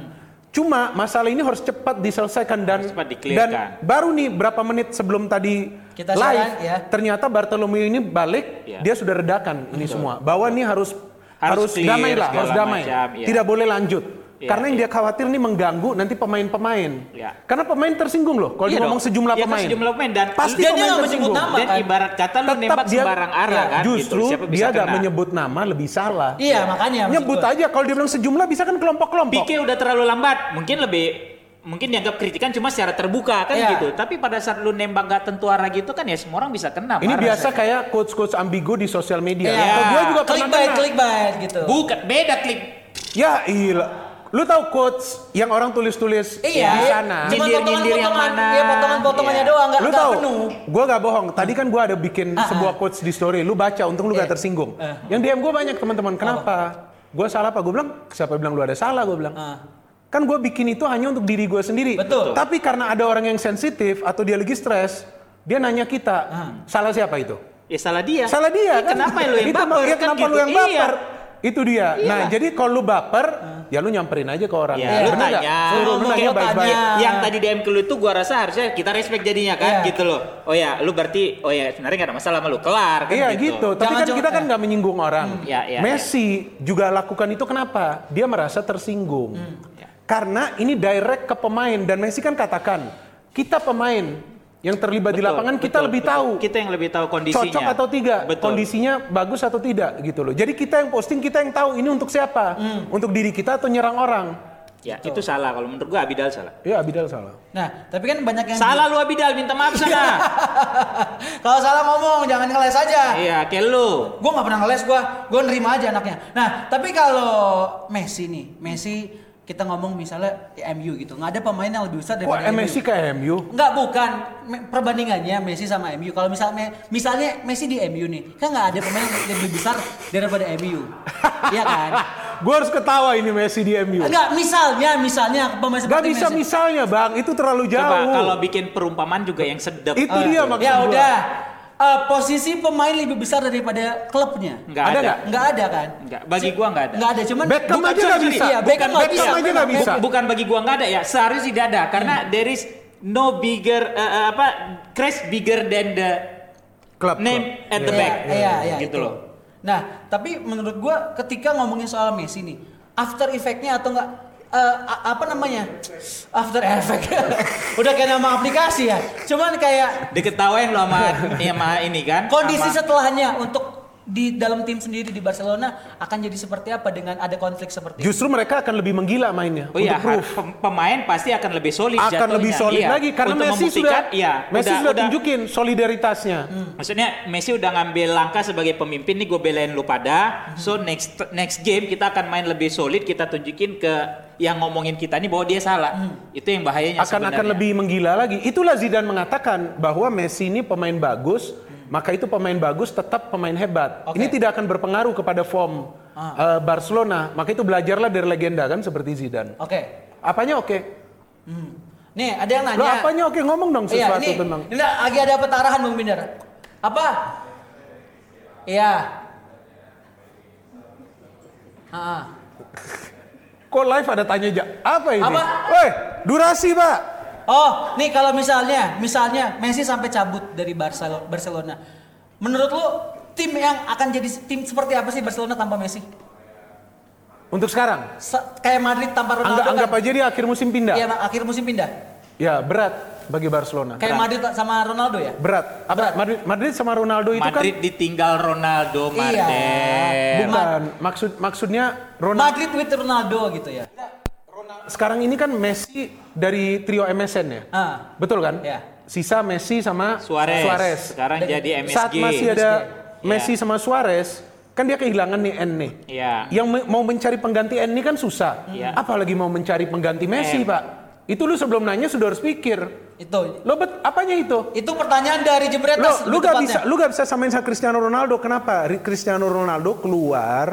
Cuma masalah ini harus cepat diselesaikan dan Harus cepat dan baru nih berapa menit sebelum tadi Kita live siaran, ya. ternyata Bartolomeu ini balik Ya. dia sudah redakan ini semua bahwa ini harus Harus harus, clear, damai lah harus damai macam, ya. tidak boleh lanjut Ya, karena yang ya. dia khawatir nih mengganggu nanti pemain-pemain Ya. karena pemain tersinggung loh kalau dia ngomong sejumlah Iya kan pemain sejumlah pemain dan pasti Dan dia pemain nggak menyebut tersinggung nama. dan kan? ibarat kata lu Tetap nembak dia- sembarang arah ya, kan justru gitu. Siapa bisa dia gak kena. menyebut nama lebih salah Iya makanya. maksud nyebut gua. aja kalau dia bilang sejumlah bisa kan kelompok-kelompok Pique udah terlalu lambat, mungkin lebih mungkin dianggap kritikan cuma secara terbuka kan Iya. gitu. Tapi pada saat lu nembak gak tentu arah gitu kan ya semua orang bisa kena. Ini marah biasa saya. kayak coach-coach ambigu di sosial media. Iya. Kalau gue juga pernah Clickbait, kena. clickbait gitu. Bukan beda klik. Ya iya. Lu tahu quotes yang orang tulis-tulis Iya. di sana? Cuma Nyindir-nyindir yang mana. Iya, potongan-potongannya Iya. doang, nggak Lu tahu, penuh. gue gak bohong. Tadi kan gue ada bikin Ah, sebuah ah. quotes di story. Lu baca, untung lu gak Iya. tersinggung. Eh. Yang DM gue banyak teman-teman. Kenapa? Gue salah apa? Gue bilang, siapa bilang lu ada salah? Gue bilang. Ah. Kan gue bikin itu hanya untuk diri gue sendiri. Betul. Tapi karena ada orang yang sensitif atau dia lagi stres, dia nanya kita, Ah. salah siapa itu? Ya salah dia. Salah dia kan? Kenapa lu yang Itu baper? kan kenapa gitu. lu yang Iya. Itu dia. Nah, jadi kalau lu baper, ya lu nyamperin aja ke orang. Ya, lu Bener tanya. Suruh lu nanya baik-baik. tanya. Yang tadi DM ke lu itu gua rasa harusnya kita respect jadinya kan Iya. gitu loh. Oh ya, lu berarti oh ya sebenarnya gak ada masalah sama lu. Kelar kan Iya gitu, tapi Jangan kan kita kan nggak menyinggung orang. Ya, ya, Messi juga lakukan itu kenapa? Dia merasa tersinggung. Hmm. Karena ini direct ke pemain dan Messi kan katakan kita pemain yang terlibat di Betul, lapangan kita betul, lebih betul. tahu Kita yang lebih tahu kondisinya. cocok atau tidak, Betul. kondisinya bagus atau tidak gitu loh. Jadi kita yang posting kita yang tahu ini untuk siapa, Hmm. untuk diri kita atau nyerang orang. Ya, itu salah kalau menurut gua Abidal salah. Ya Abidal salah. Nah, tapi kan banyak yang Salah lu Abidal, minta maaf sana. Kalau salah ngomong jangan ngeles aja. iya, kayak lu. Gue nggak pernah ngeles gue, gue nerima aja anaknya. Nah, tapi kalau Messi nih, Messi kita ngomong misalnya di MU gitu, nggak ada pemain yang lebih besar daripada MU. Messi ke MU? Nggak bukan perbandingannya Messi sama MU. Kalau misalnya misalnya Messi di MU nih, kan nggak ada pemain yang lebih besar daripada MU, Iya kan? Gue harus ketawa ini Messi di MU. Enggak, misalnya misalnya pemain Gak seperti bisa Messi. misalnya bang, itu terlalu jauh. Coba kalau bikin perumpamaan juga yang sedap. Itu Eh, dia maksud Ya udah. Eh, posisi pemain lebih besar daripada klubnya. Nggak Ada ada. nggak? Nggak ada kan? Nggak, bagi gua nggak ada. Nggak ada, cuman Beckham Bukan, aja sorry, nggak sorry. bisa. Iya, Beckham nggak Beckham bisa. aja nggak bisa. Bu- Bukan bagi gua nggak ada ya. Seharusnya tidak ada karena there is no bigger eh, eh, apa crest bigger than the Klub, name klub. at the Iya, back. Iya, iya, gitu itu. loh. Nah, tapi menurut gua ketika ngomongin soal Messi nih, after effect-nya atau enggak a- apa namanya? After effect. Udah kayak nama aplikasi ya. Cuman kayak Diketawain lo sama, sama ini kan. kondisi sama- setelahnya untuk di dalam tim sendiri di Barcelona akan jadi seperti apa dengan ada konflik seperti itu? Justru mereka akan lebih menggila mainnya Oh iya, proof. pemain pasti akan lebih solid Akan jatuhnya. lebih solid Iya. lagi karena Untuk Messi sudah iya, Messi udah- sudah udah- tunjukin solidaritasnya. Maksudnya Messi udah ngambil langkah sebagai pemimpin nih gue belain lu pada. So next next game kita akan main lebih solid, kita tunjukin ke yang ngomongin kita nih bahwa dia salah. Itu yang bahayanya Akan akan sebenarnya. lebih menggila lagi. Itulah Zidane mengatakan bahwa Messi ini pemain bagus, maka itu pemain bagus tetap pemain hebat. Oke. Ini tidak akan berpengaruh kepada form eh, Barcelona. Maka itu belajarlah dari legenda kan seperti Zidane. Oke. Apanya oke? Nih, ada yang nanya. Lo apanya oke ngomong dong Iya, sesuatu ini, tentang ini lagi ada petarahan Bang Binder. Apa? Iya. Ah, Kok live ada tanya aja? Apa ini? Apa? Weh, durasi pak. Oh, nih kalau misalnya, misalnya Messi sampai cabut dari Barcelo- Barcelona. Menurut lu tim yang akan jadi tim seperti apa sih Barcelona tanpa Messi? Untuk sekarang, Se- kayak Madrid tanpa Ronaldo anggap, anggap kan? aja dia akhir musim pindah. Iya, akhir musim pindah. Ya berat bagi Barcelona. Kayak Madrid sama Ronaldo ya? Berat. Apa Berat. Madrid, Madrid sama Ronaldo itu Madrid ditinggal Ronaldo Iya. Martin. kan bukan maksud maksudnya Ronaldo. Madrid with Ronaldo gitu ya. Sekarang ini kan Messi dari trio MSN ya. Ah. Betul kan? Iya. Sisa Messi sama Suarez. Sekarang Dan- jadi MSG. Saat masih ada MSG. Messi sama Suarez, kan dia kehilangan nih N nih. Iya. Yang me- mau mencari pengganti N ini kan susah. Iya. Apalagi mau mencari pengganti Messi, M. Pak. Itu lu sebelum nanya sudah harus pikir. Itu. Lo bet apanya itu? Itu pertanyaan dari Lo, Jebretas. lu lebih gak bisa, lu gak bisa samain sama Cristiano Ronaldo. Kenapa? Ri- Cristiano Ronaldo keluar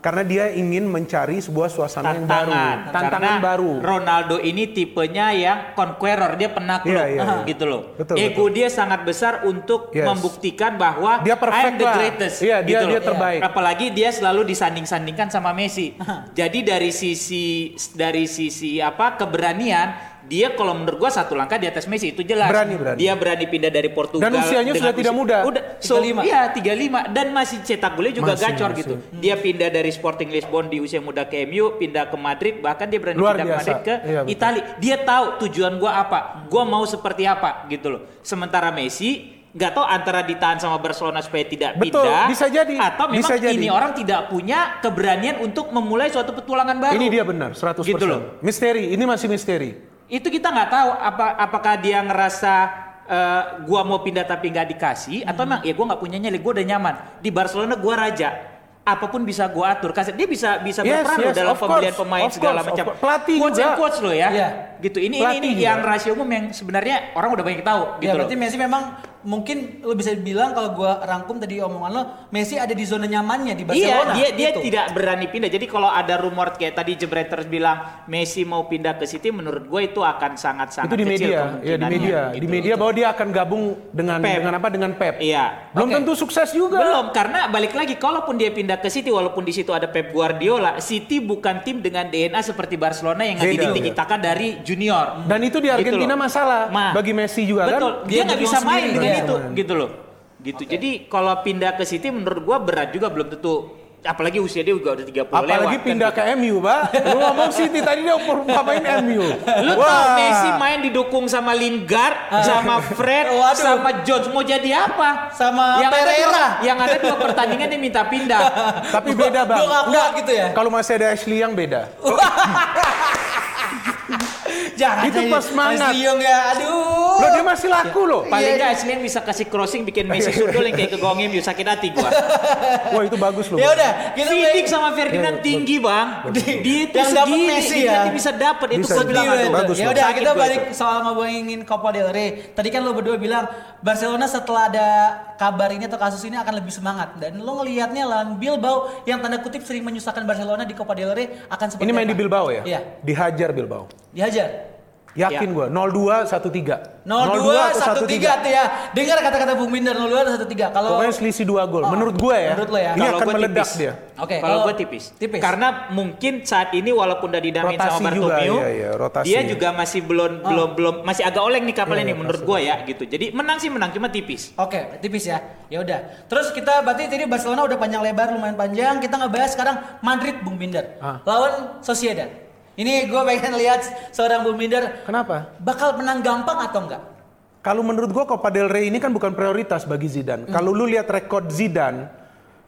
karena dia ingin mencari sebuah suasana yang baru, tantangan tantangan Karena baru. Ronaldo ini tipenya yang conqueror dia penakluk Iya, iya, iya. gitu loh Betul, ego dia sangat besar untuk Yes. membuktikan bahwa Dia perfect I'm the lah. greatest Iya, dia- gitu dia loh. terbaik. apalagi dia selalu disanding-sandingkan sama Messi jadi dari sisi dari sisi apa keberanian dia kalau menurut gua satu langkah di atas Messi itu jelas Berani, berani. dia berani pindah dari Portugal Dan usianya sudah tidak usia- muda. udah so 35. iya 35 dan masih cetak golnya juga Masih, gacor masih. gitu dia pindah dari Sporting Lisbon di usia muda ke MU pindah ke Madrid bahkan dia berani Luar pindah ke biasa. Madrid ke Iya, betul. Itali dia tahu tujuan gua apa gua mau seperti apa gitu loh sementara Messi nggak tahu antara ditahan sama Barcelona supaya tidak Betul, pindah bisa jadi, atau memang bisa jadi. ini orang tidak punya keberanian untuk memulai suatu petualangan baru Ini dia benar, 100%. Gitu loh. Misteri, ini masih misteri. Itu kita nggak tahu apa apakah dia ngerasa eh, gua mau pindah tapi nggak dikasih atau emang ya gua nggak punya nyali, gua udah nyaman. Di Barcelona gua raja. Apa pun bisa gua atur. Kasih dia bisa bisa Yes, berperan loh yes, dalam of pembelian course, pemain segala course, of macam. Pelatih coach juga. coach loh ya. Iya. Gitu. Ini ini Pelatih ini juga. yang rahasia umum yang sebenarnya orang udah banyak tahu Ya gitu loh. berarti Messi memang mungkin lo bisa bilang kalau gua rangkum tadi omongan lo, Messi ada di zona nyamannya di Barcelona. Iya, dia dia gitu. tidak berani pindah. Jadi kalau ada rumor kayak tadi Jebreters bilang Messi mau pindah ke City, menurut gue itu akan sangat-sangat itu di kecil media, ya di media, di gitu. media bahwa dia akan gabung dengan Pep. dengan apa dengan Pep. Iya. Belum Oke. tentu sukses juga. Belum, karena balik lagi, kalaupun dia pindah ke City, walaupun di situ ada Pep Guardiola, City bukan tim dengan DNA seperti Barcelona yang Beda. ditinggi-tinggikan dari junior. Dan itu di Gitu Argentina loh. masalah Ma. bagi Messi juga Betul, kan. dia Dia nggak bisa main sendiri, dengan iya. itu, gitu loh. Gitu. Jadi kalau pindah ke City menurut gua berat juga belum tentu apalagi usia dia juga udah 30 lewat. Apalagi kan pindah gitu. ke MU, Pak. Lu ngomong City tadi dia perumpamain MU. Lu tau Messi main didukung sama Lingard, sama Fred, Waduh. sama Jones mau jadi apa? Sama yang ada dua, Pereira. yang ada dua pertandingan dia minta pindah. Tapi beda, Bang. Gua nggak kuat gitu ya. Kalau masih ada Ashley yang beda. Jangan Itu pas semangat. Mas Diong ya. Aduh. Loh, dia masih laku loh. Paling Iya, nggak Ashley bisa kasih crossing bikin Messi sundul yang kayak ke gong MU sakit hati gua. Wah, itu bagus loh. Ya udah, kita Fidik sama Ferdinand tinggi bang. Dia itu Yang segini, Messi dia ya. bisa dapat itu Bisa, gua bilang bisa. aduh. Bagus, ya udah kita balik soal ngomongin Copa del Rey. Tadi kan lo berdua bilang Barcelona setelah ada kabar ini atau kasus ini akan lebih semangat dan lo ngelihatnya lawan Bilbao yang tanda kutip sering menyusahkan Barcelona di Copa del Rey akan seperti Ini main apa? di Bilbao ya? Iya, Dihajar Bilbao. dihajar. Yakin Ya. gua 02 13. 02 13 tuh ya. Dengar kata-kata Bung Binder 02 atau 13. Kalau Pokoknya selisih dua gol. Oh, Menurut gua ya. menurut lo ya. Ini Kalau akan gua meledak tipis. dia. Oke, kalau kalau- gue tipis. tipis. Karena mungkin saat ini walaupun udah didamain Rotasi sama juga, Bartomeu, iya, iya, rotasi. dia juga masih belum Oh. belum belum masih agak oleng nih kapal Iya, ini iya, menurut gue ya gitu. Jadi menang sih menang cuma tipis. Oke, tipis ya. Ya udah. Terus kita berarti tadi Barcelona udah panjang lebar lumayan panjang. Kita ngebahas sekarang Madrid Bung Binder Ah. lawan Sociedad. Ini gue pengen lihat seorang Bung Binder Kenapa? bakal menang gampang atau enggak? Kalau menurut gua Copa del Rey ini kan bukan prioritas bagi Zidane. Kalau lu lihat rekor Zidane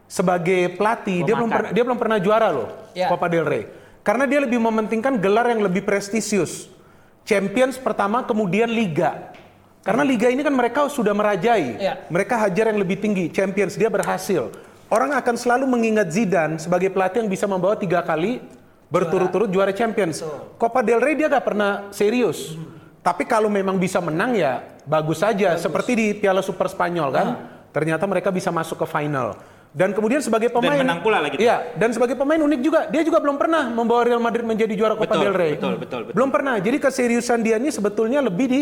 sebagai pelatih, dia belum dia belum pernah juara loh Ya. Copa del Rey. Karena dia lebih mementingkan gelar yang lebih prestisius. Champions pertama kemudian liga. Karena liga ini kan mereka sudah merajai. Ya. Mereka hajar yang lebih tinggi, Champions dia berhasil. Orang akan selalu mengingat Zidane sebagai pelatih yang bisa membawa tiga kali berturut-turut juara Champions. Copa del Rey dia gak pernah serius. Tapi kalau memang bisa menang ya bagus saja. Seperti di Piala Super Spanyol kan. Ternyata mereka bisa masuk ke final. Dan kemudian sebagai pemain menang pula lagi. Iya, dan sebagai pemain unik juga, dia juga belum pernah membawa Real Madrid menjadi juara Copa Betul, del Rey. betul, betul, betul. Belum pernah. Jadi keseriusan dia ini sebetulnya lebih di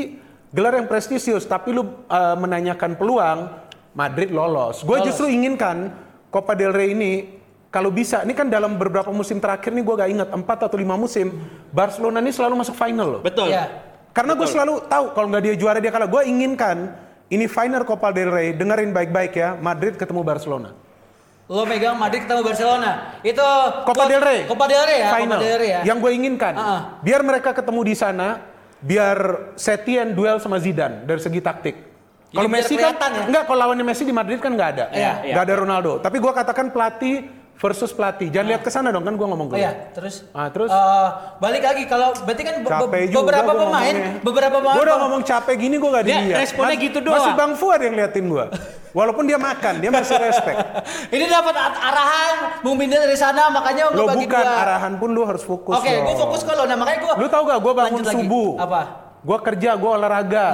gelar yang prestisius, tapi lu uh, menanyakan peluang Madrid lolos. Gue justru inginkan Copa del Rey ini kalau bisa, ini kan dalam beberapa musim terakhir nih gue gak ingat empat atau lima musim Barcelona ini selalu masuk final loh. Betul. Ya. Karena gue selalu tahu kalau nggak dia juara dia kalah. Gue inginkan ini final Copa del Rey. Dengerin baik-baik ya, Madrid ketemu Barcelona. Lo megang Madrid ketemu Barcelona. Itu Copa del Rey. Copa del Rey ya, Final. Copa del Rey ya. Yang gue inginkan. Ah. Biar mereka ketemu di sana, biar Setien duel sama Zidane dari segi taktik. Kalau Messi kan ya. enggak kalau lawannya Messi di Madrid kan nggak ada. Iya, Nggak ada Ronaldo. Tapi gue katakan pelatih versus pelatih. Jangan lihat ke sana dong kan gue ngomong Oh dulu. ya, terus Ah, terus? eh, balik lagi kalau berarti kan be- be- beberapa pemain, ngomongnya. beberapa pemain Gue udah ngomong capek gini gue gak Dia dilihat. responnya gitu doang. Masih Bang Fuad yang liatin gue. Walaupun dia makan, dia masih respect. Ini dapat arahan Bung Binder dari sana makanya gue Lo bagi bukan dua. arahan pun lu harus fokus Oke, gue dong. fokus ke lo. Nah makanya gue. Lu tau gak gue bangun lagi. subuh. Apa? Gue kerja, gue olahraga.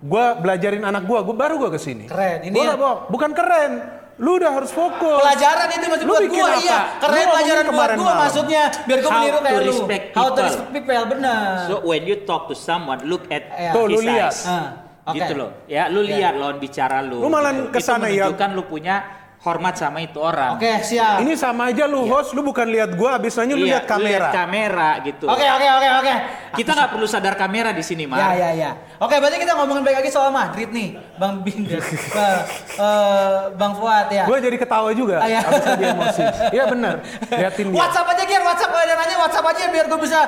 Gue belajarin anak gue, gue baru gue ke sini. Keren. Ini Gua ya-. Bukan keren. Lu udah harus fokus. Pelajaran itu maksud Lu buat gue apa? iya. Lu Keren ngomongin pelajaran buat kemarin gue malam. maksudnya. Biar How meniru kayak lu. respect How to people. respect people, benar. So when you talk to someone, look at Iya. Tuh, lu his lihat. eyes. Ah, oke. Gitu loh. Ya, lu lihat lawan bicara lu. Lu malah gitu. ke sana Itu ya. menunjukkan lu punya hormat sama itu orang. Oke, siap. Ini sama aja lu host, lu bukan lihat gue, abis nanya lu Iya, lihat kamera. kamera gitu. Oke, oke, oke, oke. Kita nggak perlu sadar kamera di sini, Mar. Ya, ya, ya. Oke, berarti kita ngomongin baik lagi soal Madrid nih, Bang Binder, Bang, eh, Bang Fuad ya. Gue jadi ketawa juga, Ah, iya. abis dia emosi. Iya bener, liatin dia. WhatsApp aja Ger, WhatsApp kalau ada nanya WhatsApp aja biar gue bisa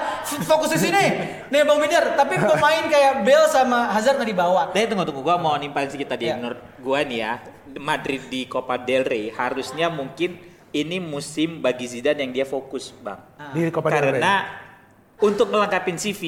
fokus di sini. Nih Bang Binder, tapi pemain kayak Bale sama Hazard nggak dibawa. Tapi tunggu tunggu gua mau nimpalin sedikit tadi Iya. menurut gua nih ya Madrid di Copa del Rey harusnya mungkin ini musim bagi Zidane yang dia fokus bang Di Copa del Rey. karena untuk melengkapi CV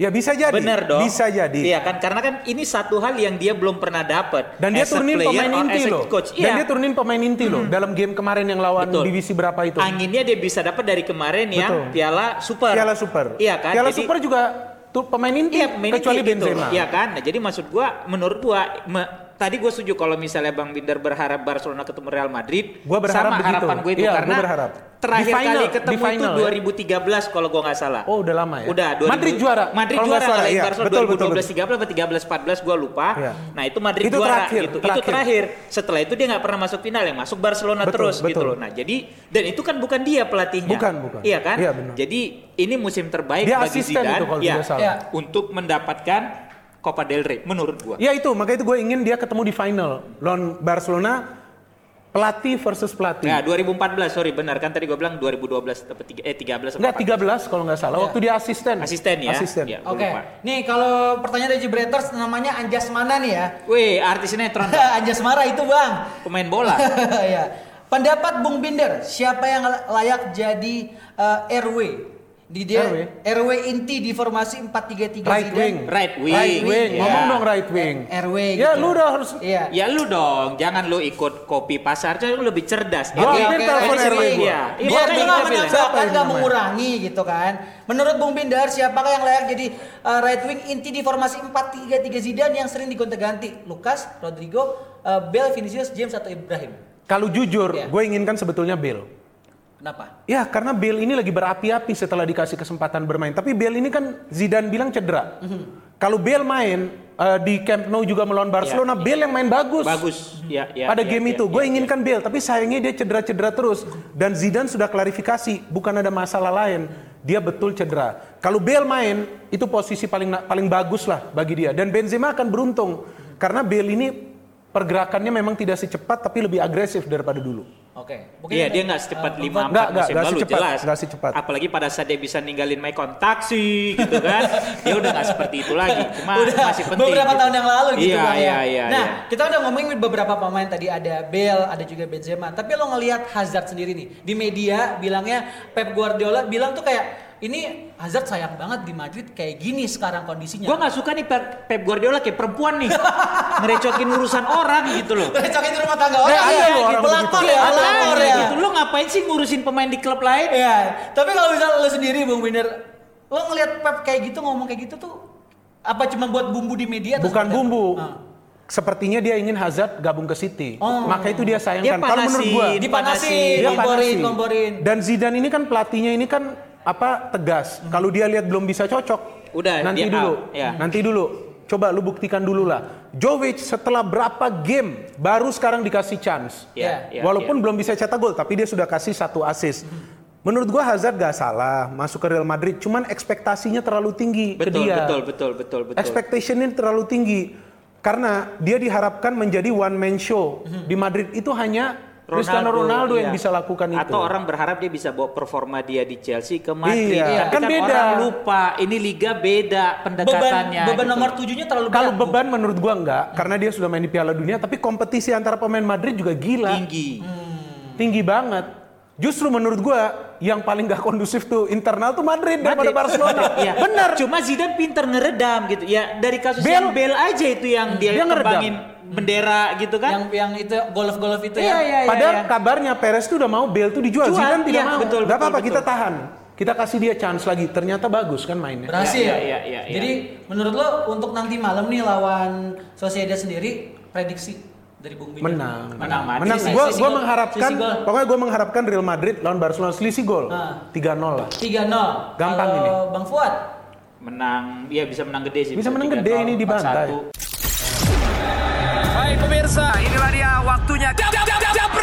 Ya bisa jadi. Bener dong. Bisa jadi. Iya kan karena kan ini satu hal yang dia belum pernah dapat. Dan dia as a turunin player pemain inti loh. Coach. Dan Iya. dia turunin pemain inti loh dalam game kemarin yang lawan Betul. divisi berapa itu. Anginnya dia bisa dapat dari kemarin yang Betul. Piala Super. Piala Super. Iya kan? Piala Jadi- Super juga tuh pemain inti Iya, pemain kecuali inti gitu. Benzema. Iya kan? Nah, jadi maksud gua menurut gua me- tadi gue setuju kalau misalnya Bang Binder berharap Barcelona ketemu Real Madrid. Gua berharap sama begitu. harapan gue itu Iya, karena gua berharap. terakhir final, kali ketemu final, itu ya. 2013 kalau gua nggak salah. Oh, udah lama ya? Udah 2000 Madrid juara. Madrid juara salah, ngalahin iya. Barcelona Betul, betul, 2012 13 atau 13 14 gua lupa. Iya. Nah, itu Madrid Itu juara terakhir, gitu. Itu terakhir. terakhir. Setelah itu dia nggak pernah masuk final yang masuk Barcelona Betul, terus gitu betul. loh. Nah, jadi dan itu kan bukan dia pelatihnya. Bukan, bukan. Iya kan? Iya, benar. Jadi ini musim terbaik Dia bagi asisten Zidane itu kalau ya. Iya. untuk mendapatkan Copa del Rey menurut gua. Ya itu, makanya itu gue ingin dia ketemu di final lawan Barcelona pelatih versus pelatih. Nah, 2014 sorry benar kan tadi gua bilang 2012 dapat tiga, eh 13 apa Enggak 14? 13 kalau nggak salah. Waktu dia asisten. Asisten ya. Asisten. Ya, Oke, lupa. nih kalau pertanyaan dari Jibreters namanya Anjas mana nih ya? Wih, artis sinetron Anjas Mara itu bang. pemain bola. ya. Pendapat Bung Binder, siapa yang layak jadi eh, RW? Di dia RW? RW, inti di formasi 4-3-3 Right Zidane. wing. Right wing. Right wing. Ya. Ngomong dong right wing. RW Ya gitu. lu udah harus Iya. Ya lu dong, jangan lu ikut kopi pasar, lu lebih cerdas. Gua Oke, hampir oke, telepon oke, RW iya. Iya, Biar dia nggak menambahkan, nggak mengurangi gitu kan. Menurut Bung Bindar, siapakah yang layak jadi uh, right wing inti di formasi 4-3-3 Zidane yang sering digonta-ganti? Lukas, Rodrigo, uh, Bell, Vinicius, James atau Ibrahim? kalau jujur, Iya. gue inginkan sebetulnya Bale. Kenapa? Ya karena Bale ini lagi berapi-api setelah dikasih kesempatan bermain. Tapi Bale ini kan Zidane bilang cedera. Kalau Bale main eh, di Camp Nou juga melawan Barcelona, Bale yang main bagus. Bagus. Ya, ya, Pada ya, game ya, itu, ya, gue ya. inginkan Bale, tapi sayangnya dia cedera-cedera terus. Dan Zidane sudah klarifikasi, bukan ada masalah lain. Dia betul cedera. Kalau Bale main, itu posisi paling paling bagus lah bagi dia. Dan Benzema akan beruntung karena Bale ini pergerakannya memang tidak secepat, tapi lebih agresif daripada dulu. Oke. Iya dia nggak secepat uh, lima Nggak, empat musim nggak lalu secepat, jelas. nggak secepat. Apalagi pada saat dia bisa ninggalin Maicon taksi gitu kan, dia udah nggak seperti itu lagi. Cuma udah masih penting. beberapa gitu. tahun yang lalu gitu iya, Bang, ya. Iya iya Nah, iya. kita udah ngomongin beberapa pemain tadi ada Bale, ada juga Benzema. Tapi lo ngelihat Hazard sendiri nih di media bilangnya Pep Guardiola bilang tuh kayak ini Hazard sayang banget di Madrid kayak gini sekarang kondisinya. Gua nggak suka nih Pep Guardiola kayak perempuan nih, ngerecokin urusan orang gitu loh. Recokin rumah tangga orang ada ya, loh orang pelakor begitu. ya, Ada pelakor ya. gitu. Lu ngapain sih ngurusin pemain di klub lain? Iya, tapi kalau misalnya lo sendiri Bung Binder, lo ngelihat Pep kayak gitu ngomong kayak gitu tuh apa cuma buat bumbu di media? atau Bukan bumbu. Ah. Sepertinya dia ingin Hazard gabung ke City. Oh. Maka itu dia Dia sayangkan. Kalau menurut gua, Dipanasin, dia komporin, panasin. komporin. Dan Zidane ini kan pelatihnya ini kan apa tegas. Kalau dia lihat belum bisa cocok, Udah, nanti dia dulu, out, ya. nanti dulu. Coba lu buktikan dulu lah. Jovic setelah berapa game baru sekarang dikasih chance. Iya, iya, Walaupun iya. belum bisa cetak gol, tapi dia sudah kasih satu assist. Menurut gua Hazard gak salah masuk ke Real Madrid, cuman ekspektasinya terlalu tinggi ke betul, dia. betul betul betul betul. Expectationnya terlalu tinggi karena dia diharapkan menjadi one man show di Madrid itu hanya Cristiano Ronaldo yang iya. bisa lakukan itu. Atau orang berharap dia bisa bawa performa dia di Chelsea ke Madrid. Iya, Tapi kan kan, beda. orang lupa ini liga beda beban pendekatannya. beban gitu. nomor tujuhnya terlalu Kalau berat. Bung. beban menurut gua enggak karena dia sudah main di Piala Dunia tapi kompetisi antara pemain Madrid juga gila. tinggi. Tinggi banget. Justru menurut gua yang paling gak kondusif tuh internal tuh Madrid, daripada Madrid. Barcelona. Iya. Bener. Cuma Zidane pinter ngeredam gitu. Ya dari kasus Bale- yang Bale aja itu yang dia, Dia ngeredam. Kembangin bendera gitu yang kan. yang itu golf golf itu Iya, ya. iya, iya. Padahal iya. kabarnya Perez tuh udah mau Bale tuh dijual, Jual, Zidane tidak iya, mau. betul, Gak betul, apa-apa kita tahan. Kita kasih dia chance lagi. Ternyata bagus kan mainnya. Berhasil. Iya, iya, iya, iya. Jadi menurut lo untuk nanti malam nih lawan Sociedad sendiri prediksi dari Bung Binder? Menang. Menang, Madrid. Menang. Gua gol. mengharapkan pokoknya gua mengharapkan Real Madrid lawan Barcelona selisih gol. Ah. 3-0 lah. 3-0. Gampang Kalau ini. Bang Fuad. Menang, ya bisa menang gede sih. Bisa menang gede 3-0, ini di 4-1. bantai. Hai pemirsa, inilah dia waktunya. Jab, jab, jab, jab.